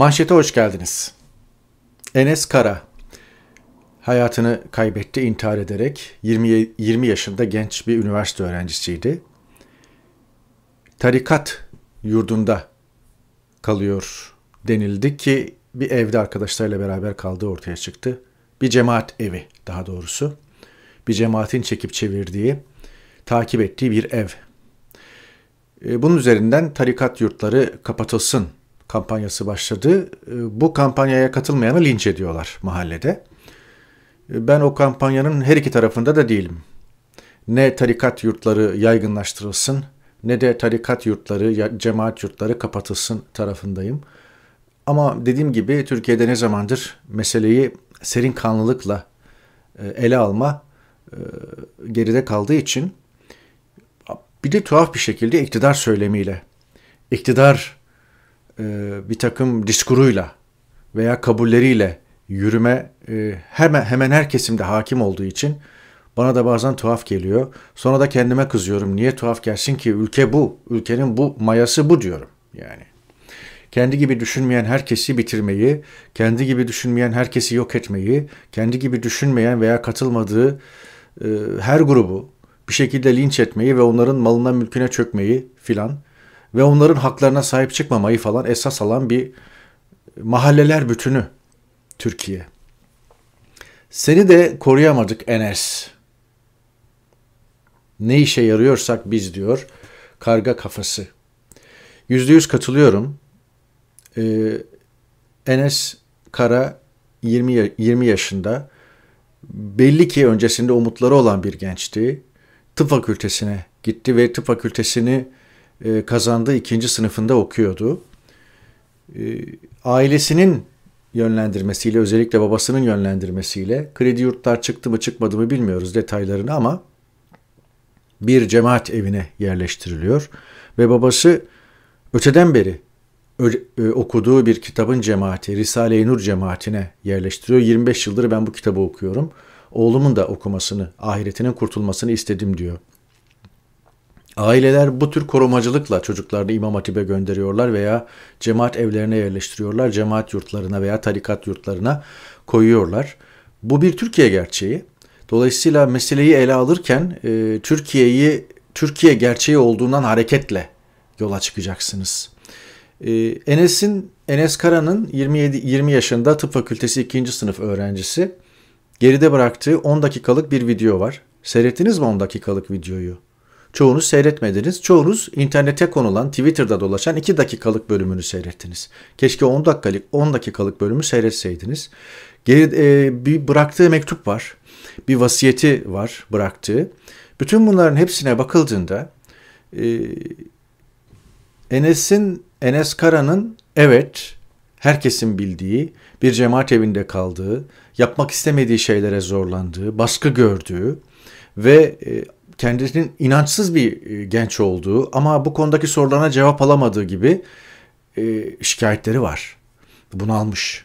Manşete hoş geldiniz. Enes Kara hayatını kaybetti intihar ederek 20, 20 yaşında genç bir üniversite öğrencisiydi. Tarikat yurdunda kalıyor denildi ki bir evde arkadaşlarıyla beraber kaldığı ortaya çıktı. Bir cemaat evi daha doğrusu. Bir cemaatin çekip çevirdiği, takip ettiği bir ev. E, bunun üzerinden tarikat yurtları kapatılsın kampanyası başladı. E, bu kampanyaya katılmayanı linç ediyorlar mahallede. E, ben o kampanyanın her iki tarafında da değilim. Ne tarikat yurtları yaygınlaştırılsın ne de tarikat yurtları, cemaat yurtları kapatılsın tarafındayım. Ama dediğim gibi Türkiye'de ne zamandır meseleyi serin kanlılıkla e, ele alma geride kaldığı için bir de tuhaf bir şekilde iktidar söylemiyle, iktidar e, bir takım diskuruyla veya kabulleriyle yürüme e, hemen hemen her kesimde hakim olduğu için bana da bazen tuhaf geliyor. Sonra da kendime kızıyorum. Niye tuhaf gelsin ki? Ülke bu. Ülkenin bu mayası bu diyorum. Yani kendi gibi düşünmeyen herkesi bitirmeyi, kendi gibi düşünmeyen herkesi yok etmeyi, kendi gibi düşünmeyen veya katılmadığı e, her grubu bir şekilde linç etmeyi ve onların malına mülküne çökmeyi filan ve onların haklarına sahip çıkmamayı falan esas alan bir mahalleler bütünü Türkiye. Seni de koruyamadık Enes. Ne işe yarıyorsak biz diyor karga kafası. Yüzde yüz katılıyorum. Ee, Enes Kara 20, 20 yaşında. Belli ki öncesinde umutları olan bir gençti. Tıp fakültesine gitti ve tıp fakültesini e, kazandığı ikinci sınıfında okuyordu. E, ailesinin yönlendirmesiyle özellikle babasının yönlendirmesiyle kredi yurtlar çıktı mı çıkmadı mı bilmiyoruz detaylarını ama bir cemaat evine yerleştiriliyor ve babası öteden beri e, okuduğu bir kitabın cemaati, Risale-i Nur cemaatine yerleştiriyor. 25 yıldır ben bu kitabı okuyorum. Oğlumun da okumasını, ahiretinin kurtulmasını istedim diyor. Aileler bu tür korumacılıkla çocuklarını İmam Hatip'e gönderiyorlar veya cemaat evlerine yerleştiriyorlar, cemaat yurtlarına veya tarikat yurtlarına koyuyorlar. Bu bir Türkiye gerçeği. Dolayısıyla meseleyi ele alırken e, Türkiye'yi Türkiye gerçeği olduğundan hareketle yola çıkacaksınız. E, Enes'in Enes Kara'nın 27 20 yaşında tıp fakültesi 2. sınıf öğrencisi geride bıraktığı 10 dakikalık bir video var. Seyrettiniz mi 10 dakikalık videoyu? Çoğunuz seyretmediniz. Çoğunuz internete konulan, Twitter'da dolaşan 2 dakikalık bölümünü seyrettiniz. Keşke 10 dakikalık 10 dakikalık bölümü seyretseydiniz. Geri, e, bir bıraktığı mektup var. Bir vasiyeti var bıraktığı. Bütün bunların hepsine bakıldığında e, Enes'in Enes Kara'nın evet herkesin bildiği bir cemaat evinde kaldığı, yapmak istemediği şeylere zorlandığı, baskı gördüğü ve e, kendisinin inançsız bir e, genç olduğu ama bu konudaki sorularına cevap alamadığı gibi e, şikayetleri var. Bunu almış.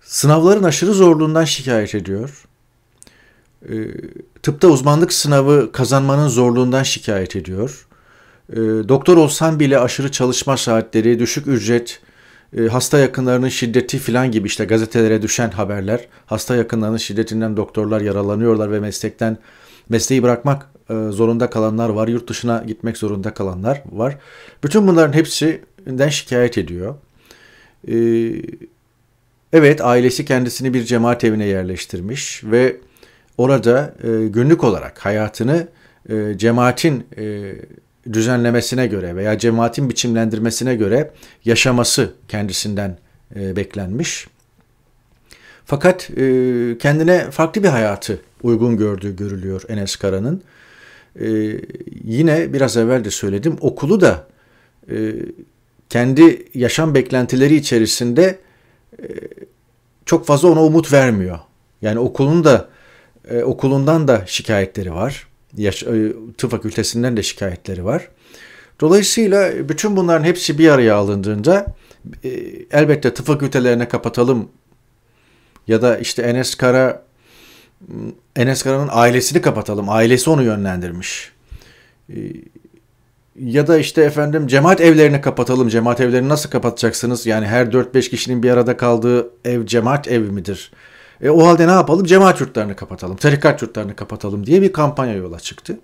Sınavların aşırı zorluğundan şikayet ediyor. E, tıpta uzmanlık sınavı kazanmanın zorluğundan şikayet ediyor. Doktor olsan bile aşırı çalışma saatleri, düşük ücret, hasta yakınlarının şiddeti filan gibi işte gazetelere düşen haberler. Hasta yakınlarının şiddetinden doktorlar yaralanıyorlar ve meslekten mesleği bırakmak e, zorunda kalanlar var, yurt dışına gitmek zorunda kalanlar var. Bütün bunların hepsinden şikayet ediyor. E, evet, ailesi kendisini bir cemaat evine yerleştirmiş ve orada e, günlük olarak hayatını cemaatin düzenlemesine göre veya cemaatin biçimlendirmesine göre yaşaması kendisinden beklenmiş. Fakat kendine farklı bir hayatı uygun gördüğü görülüyor Enes Kara'nın. E, yine biraz evvel de söyledim okulu da e, kendi yaşam beklentileri içerisinde e, çok fazla ona umut vermiyor. Yani okulun da e, okulundan da şikayetleri var. Yaş, e, tıp fakültesinden de şikayetleri var. Dolayısıyla bütün bunların hepsi bir araya alındığında e, elbette tıp fakültelerine kapatalım ya da işte Enes Kara Enes Kara'nın ailesini kapatalım. Ailesi onu yönlendirmiş. Ee, ya da işte efendim cemaat evlerini kapatalım. Cemaat evlerini nasıl kapatacaksınız? Yani her 4-5 kişinin bir arada kaldığı ev cemaat evi midir? E, o halde ne yapalım? Cemaat yurtlarını kapatalım, tarikat yurtlarını kapatalım diye bir kampanya yola çıktı.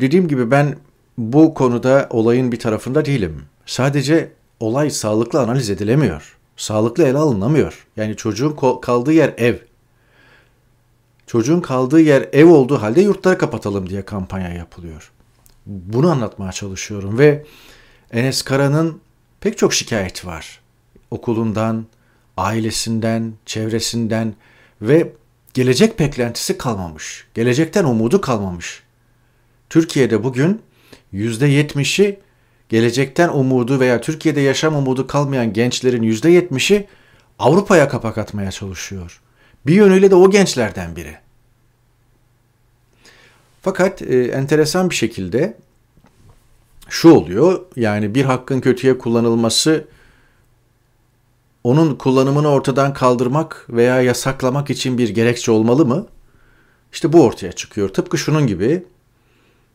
Dediğim gibi ben bu konuda olayın bir tarafında değilim. Sadece olay sağlıklı analiz edilemiyor. Sağlıklı ele alınamıyor. Yani çocuğun kaldığı yer ev. Çocuğun kaldığı yer ev olduğu halde yurtları kapatalım diye kampanya yapılıyor. Bunu anlatmaya çalışıyorum ve Enes Kara'nın pek çok şikayeti var. Okulundan, ailesinden, çevresinden ve gelecek beklentisi kalmamış. Gelecekten umudu kalmamış. Türkiye'de bugün %70'i gelecekten umudu veya Türkiye'de yaşam umudu kalmayan gençlerin %70'i Avrupa'ya kapak atmaya çalışıyor. Bir yönüyle de o gençlerden biri. Fakat e, enteresan bir şekilde şu oluyor. Yani bir hakkın kötüye kullanılması onun kullanımını ortadan kaldırmak veya yasaklamak için bir gerekçe olmalı mı? İşte bu ortaya çıkıyor. Tıpkı şunun gibi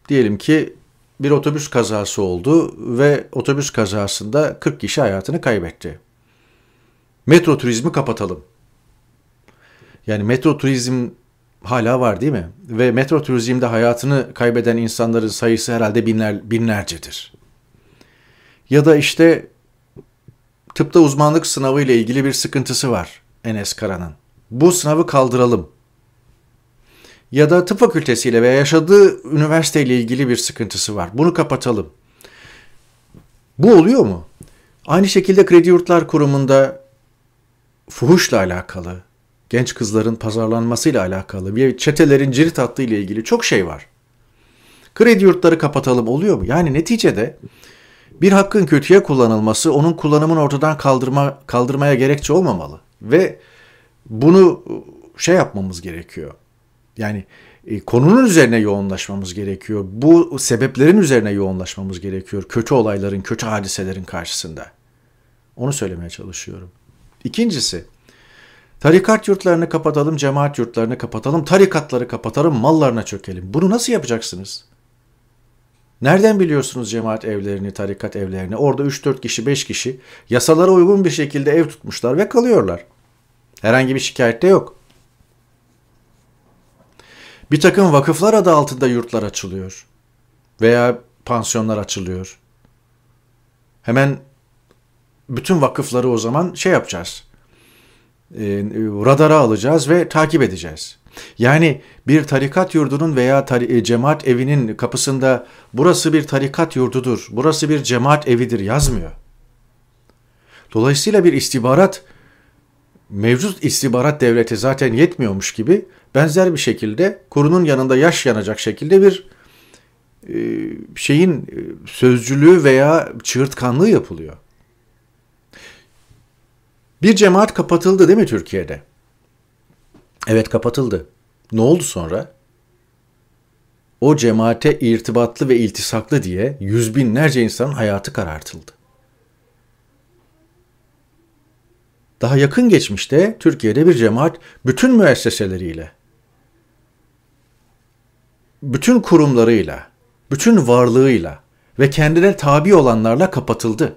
diyelim ki bir otobüs kazası oldu ve otobüs kazasında 40 kişi hayatını kaybetti. Metro turizmi kapatalım. Yani metro turizm hala var değil mi? Ve metro turizmde hayatını kaybeden insanların sayısı herhalde binler, binlercedir. Ya da işte tıpta uzmanlık sınavı ile ilgili bir sıkıntısı var Enes Kara'nın. Bu sınavı kaldıralım. Ya da tıp fakültesiyle veya yaşadığı üniversiteyle ilgili bir sıkıntısı var. Bunu kapatalım. Bu oluyor mu? Aynı şekilde Kredi Yurtlar Kurumu'nda fuhuşla alakalı, genç kızların pazarlanmasıyla alakalı, bir çetelerin cirit hattı ile ilgili çok şey var. Kredi yurtları kapatalım oluyor mu? Yani neticede bir hakkın kötüye kullanılması onun kullanımını ortadan kaldırma kaldırmaya gerekçe olmamalı ve bunu şey yapmamız gerekiyor. Yani e, konunun üzerine yoğunlaşmamız gerekiyor. Bu sebeplerin üzerine yoğunlaşmamız gerekiyor. Kötü olayların, kötü hadiselerin karşısında. Onu söylemeye çalışıyorum. İkincisi, tarikat yurtlarını kapatalım, cemaat yurtlarını kapatalım, tarikatları kapatalım, mallarına çökelim. Bunu nasıl yapacaksınız? Nereden biliyorsunuz cemaat evlerini, tarikat evlerini? Orada 3-4 kişi, 5 kişi yasalara uygun bir şekilde ev tutmuşlar ve kalıyorlar. Herhangi bir şikayet de yok. Bir takım vakıflar adı altında yurtlar açılıyor. Veya pansiyonlar açılıyor. Hemen bütün vakıfları o zaman şey yapacağız. E, radara alacağız ve takip edeceğiz. Yani bir tarikat yurdunun veya tari- e, cemaat evinin kapısında burası bir tarikat yurdudur, burası bir cemaat evidir yazmıyor. Dolayısıyla bir istihbarat mevcut istihbarat devleti zaten yetmiyormuş gibi benzer bir şekilde kurunun yanında yaş yanacak şekilde bir e, şeyin e, sözcülüğü veya çığırtkanlığı yapılıyor. Bir cemaat kapatıldı değil mi Türkiye'de? Evet kapatıldı. Ne oldu sonra? O cemaate irtibatlı ve iltisaklı diye yüz binlerce insanın hayatı karartıldı. Daha yakın geçmişte Türkiye'de bir cemaat bütün müesseseleriyle, bütün kurumlarıyla, bütün varlığıyla ve kendine tabi olanlarla kapatıldı.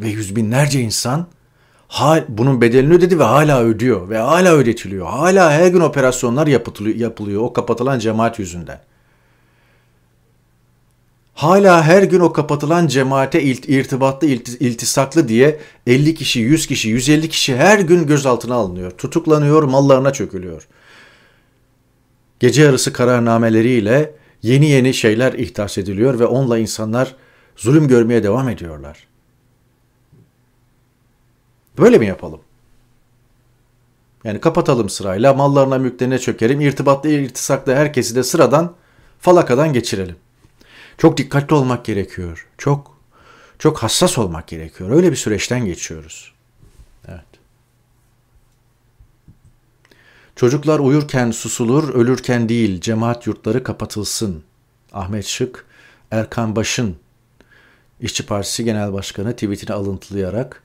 Ve yüz binlerce insan bunun bedelini ödedi ve hala ödüyor ve hala ödetiliyor. Hala her gün operasyonlar yapılıyor, yapılıyor o kapatılan cemaat yüzünden. Hala her gün o kapatılan cemaate irtibatlı, iltisaklı diye 50 kişi, 100 kişi, 150 kişi her gün gözaltına alınıyor. Tutuklanıyor, mallarına çökülüyor. Gece yarısı kararnameleriyle yeni yeni şeyler ihtas ediliyor ve onunla insanlar zulüm görmeye devam ediyorlar. Böyle mi yapalım? Yani kapatalım sırayla, mallarına mülklerine çökerim, irtibatlı irtisaklı herkesi de sıradan falakadan geçirelim. Çok dikkatli olmak gerekiyor. Çok çok hassas olmak gerekiyor. Öyle bir süreçten geçiyoruz. Evet. Çocuklar uyurken susulur, ölürken değil, cemaat yurtları kapatılsın. Ahmet Şık, Erkan Baş'ın İşçi Partisi Genel Başkanı tweetini alıntılayarak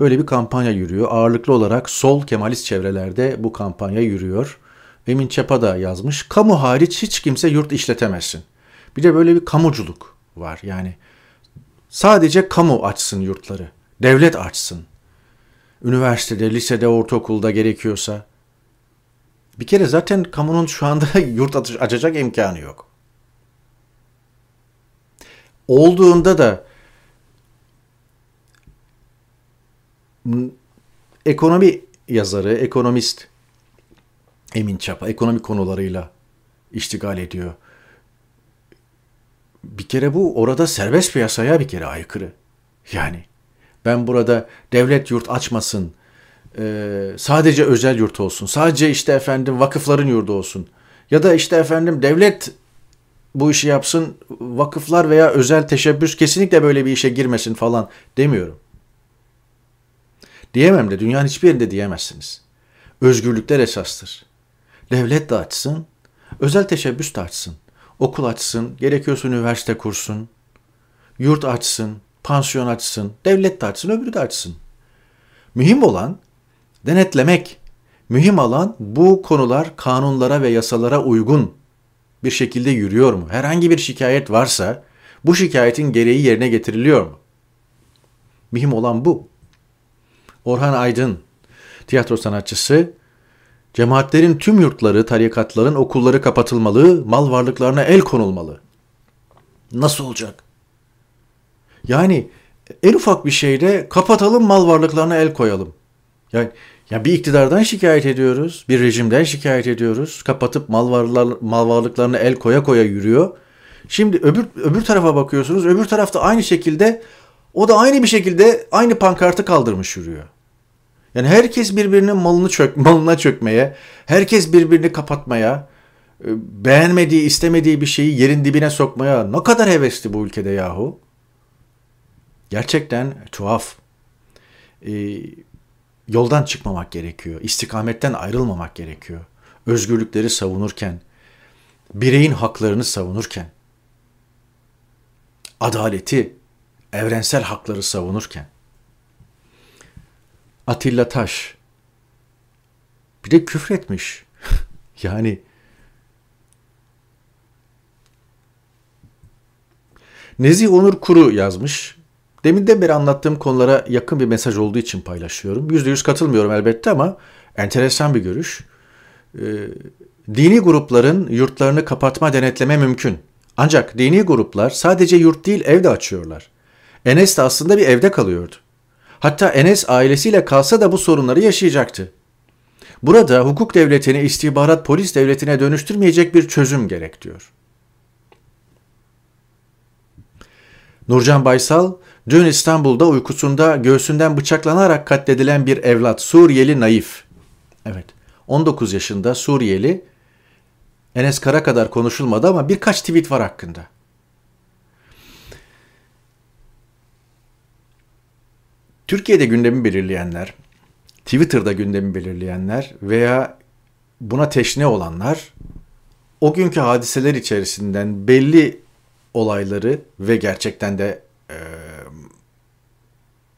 böyle bir kampanya yürüyor. Ağırlıklı olarak sol Kemalist çevrelerde bu kampanya yürüyor Emin Çapa da yazmış. Kamu hariç hiç kimse yurt işletemezsin. Bir de böyle bir kamuculuk var. Yani sadece kamu açsın yurtları. Devlet açsın. Üniversitede, lisede, ortaokulda gerekiyorsa. Bir kere zaten kamunun şu anda yurt açacak imkanı yok. Olduğunda da ekonomi yazarı, ekonomist Emin Çapa ekonomi konularıyla iştigal ediyor. Bir kere bu orada serbest piyasaya bir kere aykırı. Yani ben burada devlet yurt açmasın, e, sadece özel yurt olsun, sadece işte efendim vakıfların yurdu olsun ya da işte efendim devlet bu işi yapsın, vakıflar veya özel teşebbüs kesinlikle böyle bir işe girmesin falan demiyorum. Diyemem de dünyanın hiçbir yerinde diyemezsiniz. Özgürlükler esastır. Devlet de açsın, özel teşebbüs de açsın. Okul açsın, gerekiyorsa üniversite kursun. Yurt açsın, pansiyon açsın, devlet de açsın, öbürü de açsın. Mühim olan denetlemek. Mühim olan bu konular kanunlara ve yasalara uygun bir şekilde yürüyor mu? Herhangi bir şikayet varsa bu şikayetin gereği yerine getiriliyor mu? Mühim olan bu. Orhan Aydın, tiyatro sanatçısı, cemaatlerin tüm yurtları, tarikatların okulları kapatılmalı, mal varlıklarına el konulmalı. Nasıl olacak? Yani en ufak bir şeyde kapatalım mal varlıklarına el koyalım. Yani ya bir iktidardan şikayet ediyoruz, bir rejimden şikayet ediyoruz. Kapatıp mal, varlar, mal varlıklarına el koya koya yürüyor. Şimdi öbür öbür tarafa bakıyorsunuz. Öbür tarafta aynı şekilde o da aynı bir şekilde aynı pankartı kaldırmış yürüyor. Yani herkes birbirinin malını çök, malına çökmeye, herkes birbirini kapatmaya, e, beğenmediği, istemediği bir şeyi yerin dibine sokmaya ne kadar hevesli bu ülkede yahu. Gerçekten tuhaf. Ee, yoldan çıkmamak gerekiyor. İstikametten ayrılmamak gerekiyor. Özgürlükleri savunurken, bireyin haklarını savunurken, adaleti, evrensel hakları savunurken. Atilla Taş bir de küfretmiş. yani Nezih Onur Kuru yazmış. Deminden beri anlattığım konulara yakın bir mesaj olduğu için paylaşıyorum. Yüzde yüz katılmıyorum elbette ama enteresan bir görüş. Ee, dini grupların yurtlarını kapatma denetleme mümkün. Ancak dini gruplar sadece yurt değil ev de açıyorlar. Enes de aslında bir evde kalıyordu. Hatta Enes ailesiyle kalsa da bu sorunları yaşayacaktı. Burada hukuk devletini istihbarat polis devletine dönüştürmeyecek bir çözüm gerek diyor. Nurcan Baysal, dün İstanbul'da uykusunda göğsünden bıçaklanarak katledilen bir evlat Suriyeli Naif. Evet, 19 yaşında Suriyeli. Enes Kara kadar konuşulmadı ama birkaç tweet var hakkında. Türkiye'de gündemi belirleyenler, Twitter'da gündemi belirleyenler veya buna teşne olanlar o günkü hadiseler içerisinden belli olayları ve gerçekten de e,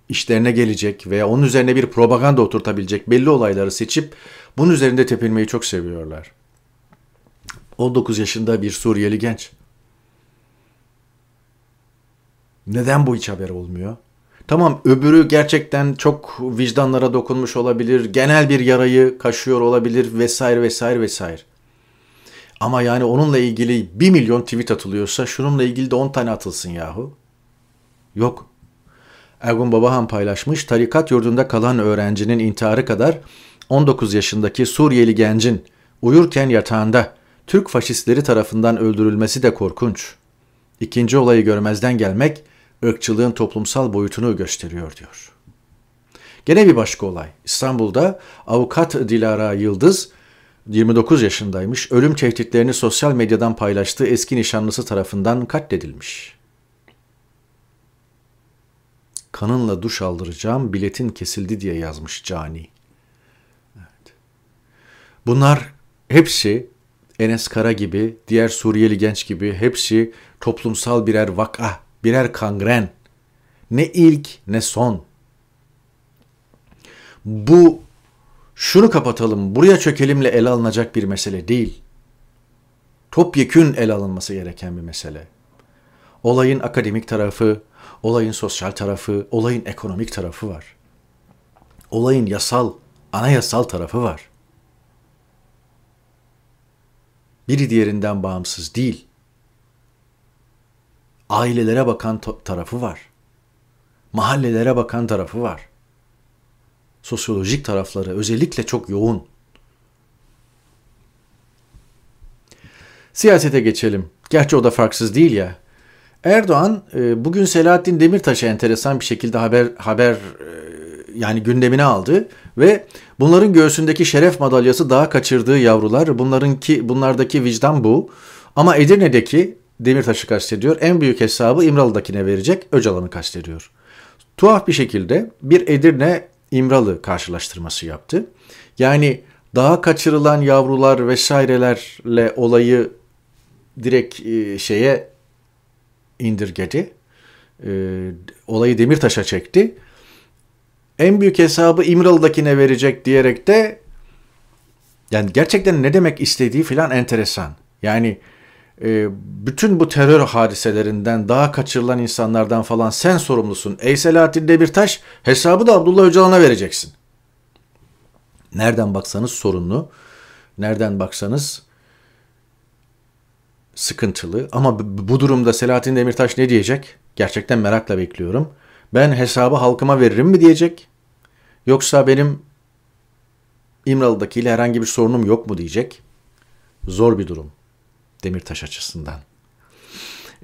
işlerine gelecek veya onun üzerine bir propaganda oturtabilecek belli olayları seçip bunun üzerinde tepinmeyi çok seviyorlar. 19 yaşında bir Suriyeli genç. Neden bu hiç haber olmuyor? Tamam öbürü gerçekten çok vicdanlara dokunmuş olabilir, genel bir yarayı kaşıyor olabilir vesaire vesaire vesaire. Ama yani onunla ilgili 1 milyon tweet atılıyorsa şununla ilgili de 10 tane atılsın yahu. Yok. Ergun Babahan paylaşmış, tarikat yurdunda kalan öğrencinin intiharı kadar 19 yaşındaki Suriyeli gencin uyurken yatağında Türk faşistleri tarafından öldürülmesi de korkunç. İkinci olayı görmezden gelmek ırkçılığın toplumsal boyutunu gösteriyor diyor. Gene bir başka olay. İstanbul'da avukat Dilara Yıldız 29 yaşındaymış. Ölüm tehditlerini sosyal medyadan paylaştığı eski nişanlısı tarafından katledilmiş. Kanınla duş aldıracağım, biletin kesildi diye yazmış cani. Evet. Bunlar hepsi Enes Kara gibi, diğer Suriyeli genç gibi hepsi toplumsal birer vaka, birer kangren. Ne ilk ne son. Bu şunu kapatalım, buraya çökelimle ele alınacak bir mesele değil. Topyekün ele alınması gereken bir mesele. Olayın akademik tarafı, olayın sosyal tarafı, olayın ekonomik tarafı var. Olayın yasal, anayasal tarafı var. Biri diğerinden bağımsız değil. Ailelere bakan tarafı var. Mahallelere bakan tarafı var. Sosyolojik tarafları özellikle çok yoğun. Siyasete geçelim. Gerçi o da farksız değil ya. Erdoğan e, bugün Selahattin Demirtaş'a enteresan bir şekilde haber haber e, yani gündemine aldı ve bunların göğsündeki şeref madalyası daha kaçırdığı yavrular bunlarınki bunlardaki vicdan bu. Ama Edirne'deki Demirtaş'ı kastediyor. En büyük hesabı İmralı'dakine verecek Öcalan'ı kastediyor. Tuhaf bir şekilde bir Edirne İmralı karşılaştırması yaptı. Yani daha kaçırılan yavrular vesairelerle olayı direkt e, şeye indirgedi. E, olayı Demirtaş'a çekti. En büyük hesabı İmralı'dakine verecek diyerek de yani gerçekten ne demek istediği filan enteresan. Yani e, bütün bu terör hadiselerinden daha kaçırılan insanlardan falan sen sorumlusun. Ey Selahattin Demirtaş hesabı da Abdullah Öcalan'a vereceksin. Nereden baksanız sorunlu. Nereden baksanız sıkıntılı. Ama bu durumda Selahattin Demirtaş ne diyecek? Gerçekten merakla bekliyorum. Ben hesabı halkıma veririm mi diyecek? Yoksa benim İmralı'dakiyle herhangi bir sorunum yok mu diyecek? Zor bir durum. Demirtaş açısından.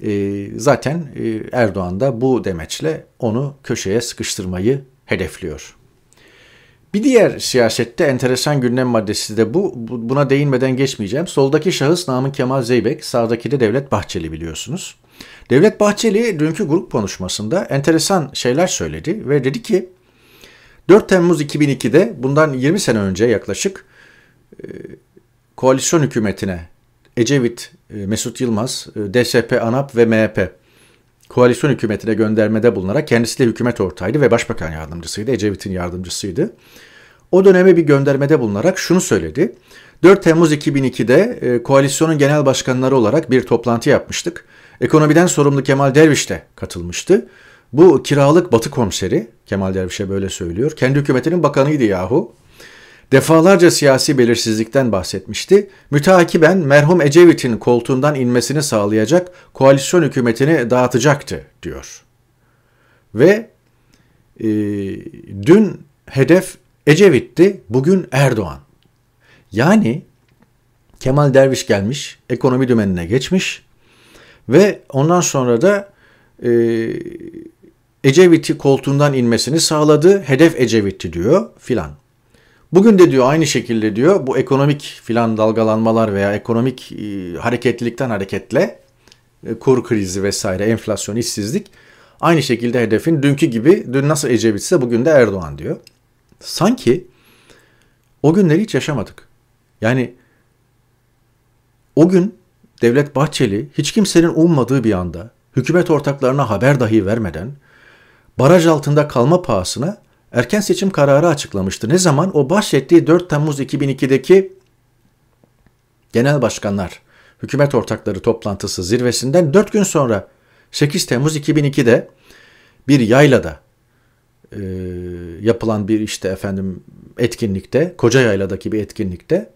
E, zaten e, Erdoğan da bu demeçle onu köşeye sıkıştırmayı hedefliyor. Bir diğer siyasette enteresan gündem maddesi de bu. Buna değinmeden geçmeyeceğim. Soldaki şahıs Namık Kemal Zeybek, sağdaki de Devlet Bahçeli biliyorsunuz. Devlet Bahçeli dünkü grup konuşmasında enteresan şeyler söyledi ve dedi ki 4 Temmuz 2002'de bundan 20 sene önce yaklaşık e, koalisyon hükümetine Ecevit, e, Mesut Yılmaz, e, DSP, ANAP ve MHP koalisyon hükümetine göndermede bulunarak kendisi de hükümet ortağıydı ve başbakan yardımcısıydı. Ecevit'in yardımcısıydı. O döneme bir göndermede bulunarak şunu söyledi. 4 Temmuz 2002'de e, koalisyonun genel başkanları olarak bir toplantı yapmıştık. Ekonomiden sorumlu Kemal Derviş de katılmıştı. Bu kiralık batı komiseri, Kemal Derviş'e böyle söylüyor. Kendi hükümetinin bakanıydı yahu. Defalarca siyasi belirsizlikten bahsetmişti. Müteakiben merhum Ecevit'in koltuğundan inmesini sağlayacak koalisyon hükümetini dağıtacaktı diyor. Ve e, dün hedef Ecevit'ti, bugün Erdoğan. Yani Kemal Derviş gelmiş, ekonomi dümenine geçmiş ve ondan sonra da e, Ecevit'i koltuğundan inmesini sağladı. Hedef Ecevit'ti diyor filan. Bugün de diyor aynı şekilde diyor bu ekonomik filan dalgalanmalar veya ekonomik e, hareketlilikten hareketle e, kur krizi vesaire enflasyon işsizlik aynı şekilde hedefin dünkü gibi dün nasıl Ecevit'se bugün de Erdoğan diyor. Sanki o günleri hiç yaşamadık. Yani o gün Devlet Bahçeli hiç kimsenin ummadığı bir anda hükümet ortaklarına haber dahi vermeden baraj altında kalma pahasına erken seçim kararı açıklamıştı. Ne zaman? O bahsettiği 4 Temmuz 2002'deki genel başkanlar hükümet ortakları toplantısı zirvesinden 4 gün sonra 8 Temmuz 2002'de bir yaylada e, yapılan bir işte efendim etkinlikte, Koca Yayla'daki bir etkinlikte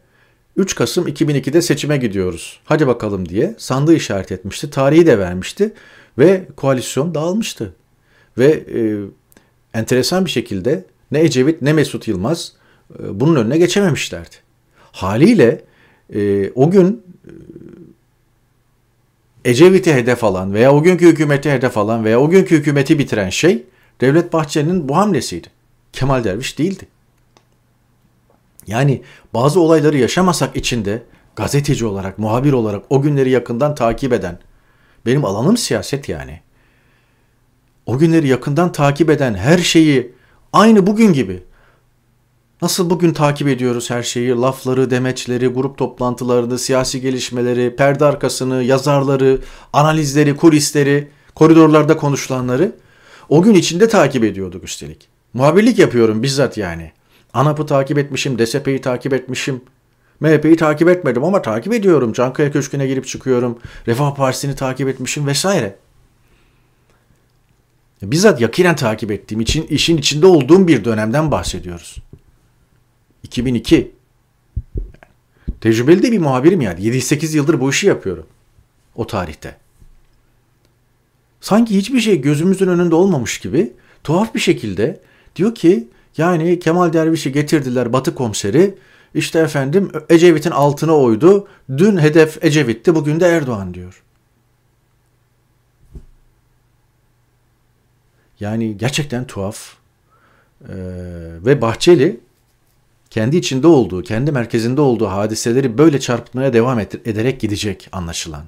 3 Kasım 2002'de seçime gidiyoruz. Hadi bakalım diye sandığı işaret etmişti. Tarihi de vermişti ve koalisyon dağılmıştı. Ve e, enteresan bir şekilde ne Ecevit ne Mesut Yılmaz e, bunun önüne geçememişlerdi. Haliyle e, o gün e, Ecevit'i hedef alan veya o günkü hükümeti hedef alan veya o günkü hükümeti bitiren şey Devlet Bahçeli'nin bu hamlesiydi. Kemal Derviş değildi. Yani bazı olayları yaşamasak içinde gazeteci olarak, muhabir olarak o günleri yakından takip eden, benim alanım siyaset yani o günleri yakından takip eden her şeyi aynı bugün gibi Nasıl bugün takip ediyoruz her şeyi, lafları, demeçleri, grup toplantılarını, siyasi gelişmeleri, perde arkasını, yazarları, analizleri, kulisleri, koridorlarda konuşulanları o gün içinde takip ediyorduk üstelik. Muhabirlik yapıyorum bizzat yani. ANAP'ı takip etmişim, DSP'yi takip etmişim. MHP'yi takip etmedim ama takip ediyorum. Cankaya Köşkü'ne girip çıkıyorum. Refah Partisi'ni takip etmişim vesaire. Bizzat yakinen takip ettiğim için işin içinde olduğum bir dönemden bahsediyoruz. 2002. Tecrübeli de bir muhabirim yani. 7-8 yıldır bu işi yapıyorum. O tarihte. Sanki hiçbir şey gözümüzün önünde olmamış gibi tuhaf bir şekilde diyor ki yani Kemal Derviş'i getirdiler Batı komiseri. İşte efendim Ecevit'in altına oydu. Dün hedef Ecevit'ti bugün de Erdoğan diyor. Yani gerçekten tuhaf. Ee, ve Bahçeli kendi içinde olduğu, kendi merkezinde olduğu hadiseleri böyle çarpıtmaya devam ederek gidecek anlaşılan.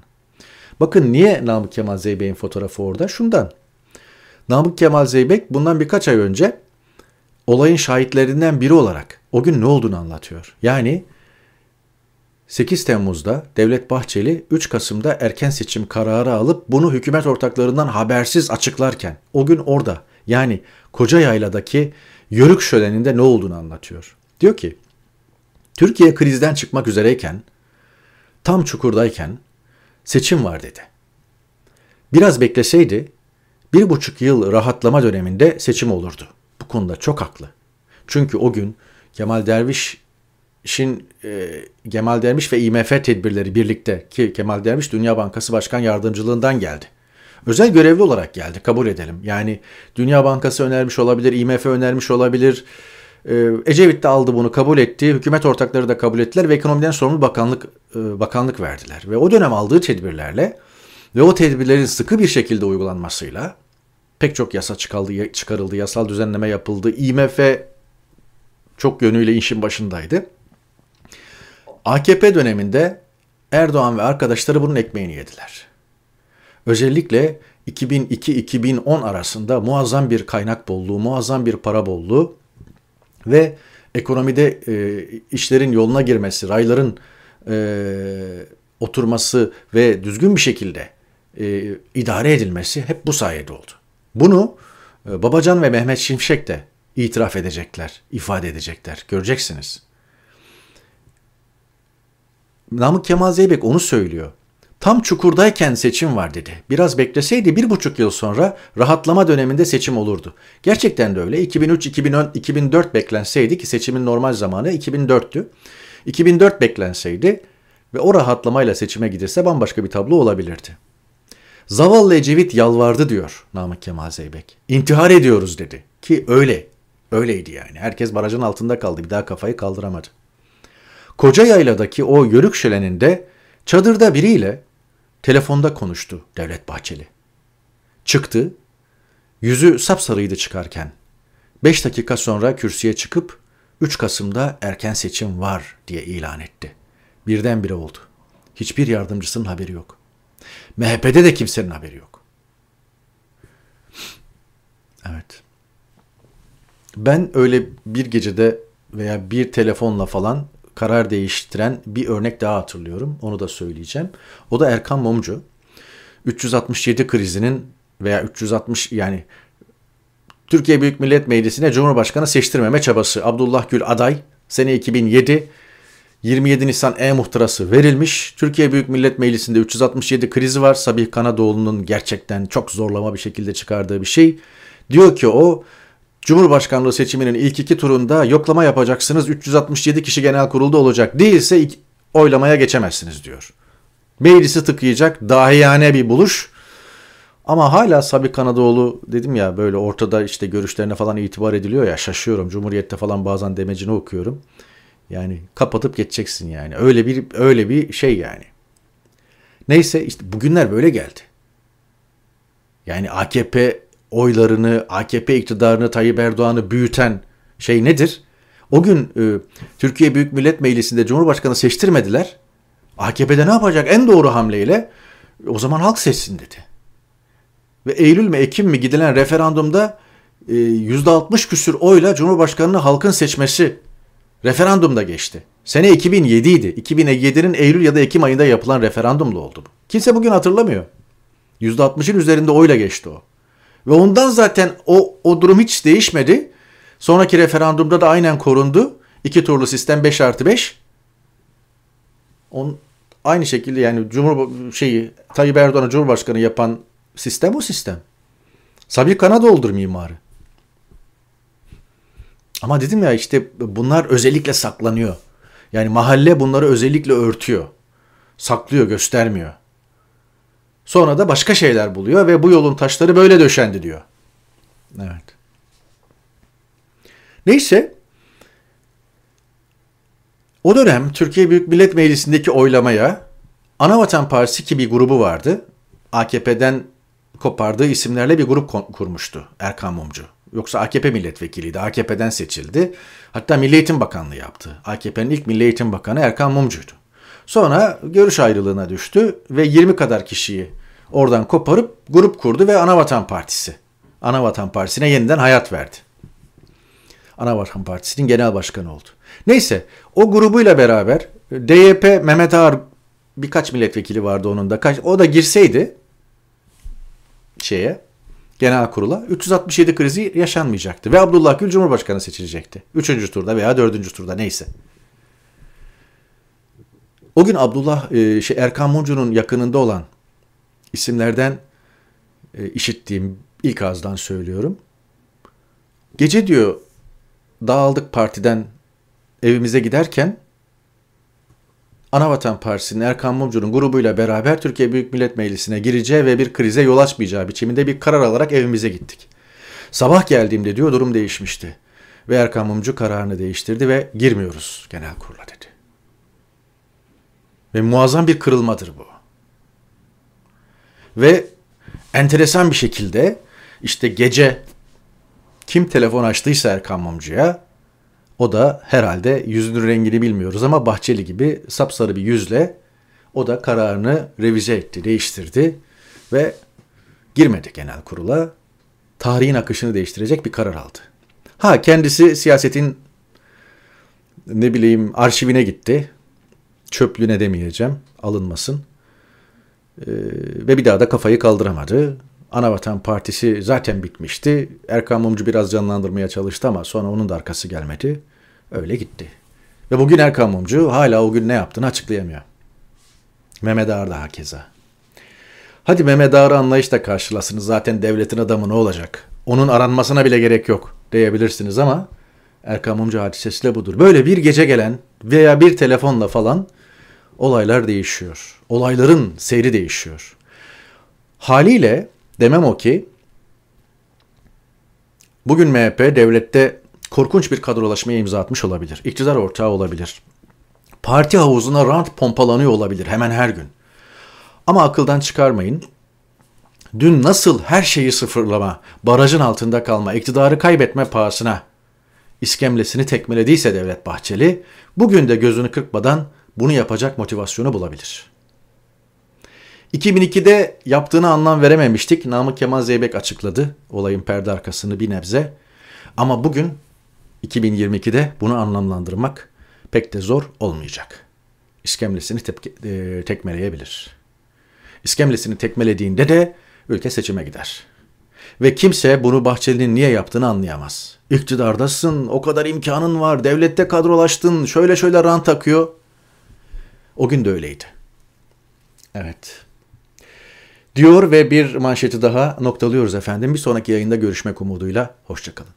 Bakın niye Namık Kemal Zeybek'in fotoğrafı orada? Şundan. Namık Kemal Zeybek bundan birkaç ay önce olayın şahitlerinden biri olarak o gün ne olduğunu anlatıyor. Yani 8 Temmuz'da Devlet Bahçeli 3 Kasım'da erken seçim kararı alıp bunu hükümet ortaklarından habersiz açıklarken o gün orada yani Koca Yayla'daki Yörük şöleninde ne olduğunu anlatıyor. Diyor ki Türkiye krizden çıkmak üzereyken tam çukurdayken seçim var dedi. Biraz bekleseydi bir buçuk yıl rahatlama döneminde seçim olurdu. Bu konuda çok haklı. Çünkü o gün Kemal Derviş'in e, Kemal Derviş ve IMF tedbirleri birlikte ki Kemal Derviş Dünya Bankası Başkan Yardımcılığından geldi. Özel görevli olarak geldi kabul edelim. Yani Dünya Bankası önermiş olabilir, IMF önermiş olabilir. E, Ecevit de aldı bunu kabul etti. Hükümet ortakları da kabul ettiler ve ekonomiden sorumlu bakanlık e, bakanlık verdiler. Ve o dönem aldığı tedbirlerle ve o tedbirlerin sıkı bir şekilde uygulanmasıyla pek çok yasa çıkarıldı, çıkarıldı, yasal düzenleme yapıldı. IMF çok yönüyle işin başındaydı. AKP döneminde Erdoğan ve arkadaşları bunun ekmeğini yediler. Özellikle 2002-2010 arasında muazzam bir kaynak bolluğu, muazzam bir para bolluğu ve ekonomide e, işlerin yoluna girmesi, rayların e, oturması ve düzgün bir şekilde e, idare edilmesi hep bu sayede oldu. Bunu e, Babacan ve Mehmet Şimşek de itiraf edecekler, ifade edecekler. Göreceksiniz. Namık Kemal Zeybek onu söylüyor. Tam çukurdayken seçim var dedi. Biraz bekleseydi bir buçuk yıl sonra rahatlama döneminde seçim olurdu. Gerçekten de öyle. 2003, 2010, 2004 beklenseydi ki seçimin normal zamanı 2004'tü. 2004 beklenseydi ve o rahatlamayla seçime gidilse bambaşka bir tablo olabilirdi. Zavallı Ecevit yalvardı diyor Namık Kemal Zeybek. İntihar ediyoruz dedi. Ki öyle. Öyleydi yani. Herkes barajın altında kaldı. Bir daha kafayı kaldıramadı. Koca Yayla'daki o yörük şöleninde çadırda biriyle telefonda konuştu Devlet Bahçeli. Çıktı. Yüzü sapsarıydı çıkarken. Beş dakika sonra kürsüye çıkıp 3 Kasım'da erken seçim var diye ilan etti. Birdenbire oldu. Hiçbir yardımcısının haberi yok. MHP'de de kimsenin haberi yok. Evet. Ben öyle bir gecede veya bir telefonla falan karar değiştiren bir örnek daha hatırlıyorum. Onu da söyleyeceğim. O da Erkan Mumcu. 367 krizinin veya 360 yani Türkiye Büyük Millet Meclisi'ne Cumhurbaşkanı seçtirmeme çabası. Abdullah Gül aday sene 2007 27 Nisan E-Muhtırası verilmiş. Türkiye Büyük Millet Meclisi'nde 367 krizi var. Sabih Kanadoğlu'nun gerçekten çok zorlama bir şekilde çıkardığı bir şey. Diyor ki o Cumhurbaşkanlığı seçiminin ilk iki turunda yoklama yapacaksınız. 367 kişi genel kurulda olacak. Değilse oylamaya geçemezsiniz diyor. Meclisi tıkayacak dahiyane bir buluş. Ama hala Sabih Kanadoğlu dedim ya böyle ortada işte görüşlerine falan itibar ediliyor ya şaşıyorum. Cumhuriyette falan bazen demecini okuyorum. Yani kapatıp geçeceksin yani. Öyle bir öyle bir şey yani. Neyse işte bugünler böyle geldi. Yani AKP oylarını, AKP iktidarını, Tayyip Erdoğan'ı büyüten şey nedir? O gün e, Türkiye Büyük Millet Meclisi'nde Cumhurbaşkanı seçtirmediler. AKP'de ne yapacak? En doğru hamleyle o zaman halk seçsin dedi. Ve Eylül mü Ekim mi gidilen referandumda e, %60 küsür oyla Cumhurbaşkanı'nı halkın seçmesi referandumda geçti. Sene 2007 idi. 2007'nin Eylül ya da Ekim ayında yapılan referandumla oldu bu. Kimse bugün hatırlamıyor. %60'ın üzerinde oyla geçti o. Ve ondan zaten o, o durum hiç değişmedi. Sonraki referandumda da aynen korundu. İki turlu sistem 5 artı 5. On, aynı şekilde yani Cumhur şeyi Tayyip Erdoğan'ı Cumhurbaşkanı yapan sistem o sistem. Sabi Kanadoğlu'dur mimarı. Ama dedim ya işte bunlar özellikle saklanıyor. Yani mahalle bunları özellikle örtüyor. Saklıyor, göstermiyor. Sonra da başka şeyler buluyor ve bu yolun taşları böyle döşendi diyor. Evet. Neyse. O dönem Türkiye Büyük Millet Meclisi'ndeki oylamaya Anavatan Partisi ki bir grubu vardı. AKP'den kopardığı isimlerle bir grup kurmuştu Erkan Mumcu. Yoksa AKP milletvekiliydi. AKP'den seçildi. Hatta Milli Eğitim Bakanlığı yaptı. AKP'nin ilk Milli Eğitim Bakanı Erkan Mumcu'ydu. Sonra görüş ayrılığına düştü ve 20 kadar kişiyi oradan koparıp grup kurdu ve Anavatan Partisi. Anavatan Partisi'ne yeniden hayat verdi. Anavatan Partisi'nin genel başkanı oldu. Neyse o grubuyla beraber DYP Mehmet Ağar birkaç milletvekili vardı onun da. Kaç, o da girseydi şeye genel kurula 367 krizi yaşanmayacaktı. Ve Abdullah Gül Cumhurbaşkanı seçilecekti. Üçüncü turda veya dördüncü turda neyse. O gün Abdullah e, şey Erkan Muncu'nun yakınında olan isimlerden e, işittiğim ilk ağızdan söylüyorum. Gece diyor dağıldık partiden evimize giderken Anavatan Partisi'nin Erkan Mumcu'nun grubuyla beraber Türkiye Büyük Millet Meclisi'ne gireceği ve bir krize yol açmayacağı biçiminde bir karar alarak evimize gittik. Sabah geldiğimde diyor durum değişmişti. Ve Erkan Mumcu kararını değiştirdi ve girmiyoruz genel kurula dedi. Ve muazzam bir kırılmadır bu. Ve enteresan bir şekilde işte gece kim telefon açtıysa Erkan Mumcu'ya o da herhalde yüzünün rengini bilmiyoruz ama Bahçeli gibi sapsarı bir yüzle o da kararını revize etti, değiştirdi ve girmedi genel kurula. Tarihin akışını değiştirecek bir karar aldı. Ha kendisi siyasetin ne bileyim arşivine gitti. Çöplüğüne demeyeceğim, alınmasın. Ee, ve bir daha da kafayı kaldıramadı. Anavatan Partisi zaten bitmişti. Erkan Mumcu biraz canlandırmaya çalıştı ama sonra onun da arkası gelmedi. Öyle gitti. Ve bugün Erkan Mumcu hala o gün ne yaptığını açıklayamıyor. Mehmet Ağar da hakeza. Hadi Mehmet Ağar'ı anlayışla karşılasınız. Zaten devletin adamı ne olacak? Onun aranmasına bile gerek yok diyebilirsiniz ama Erkan Mumcu hadisesi de budur. Böyle bir gece gelen veya bir telefonla falan olaylar değişiyor. Olayların seyri değişiyor. Haliyle demem o ki bugün MHP devlette korkunç bir kadrolaşmaya imza atmış olabilir. İktidar ortağı olabilir. Parti havuzuna rant pompalanıyor olabilir hemen her gün. Ama akıldan çıkarmayın. Dün nasıl her şeyi sıfırlama, barajın altında kalma, iktidarı kaybetme pahasına iskemlesini tekmelediyse Devlet Bahçeli, bugün de gözünü kırpmadan bunu yapacak motivasyonu bulabilir. 2002'de yaptığını anlam verememiştik. Namık Kemal Zeybek açıkladı olayın perde arkasını bir nebze. Ama bugün 2022'de bunu anlamlandırmak pek de zor olmayacak. İskemlesini tepke, e, tekmeleyebilir. İskemlesini tekmelediğinde de ülke seçime gider. Ve kimse bunu Bahçeli'nin niye yaptığını anlayamaz. İktidardasın, o kadar imkanın var, devlette kadrolaştın, şöyle şöyle rant takıyor. O gün de öyleydi. Evet. Diyor ve bir manşeti daha noktalıyoruz efendim. Bir sonraki yayında görüşmek umuduyla. Hoşçakalın.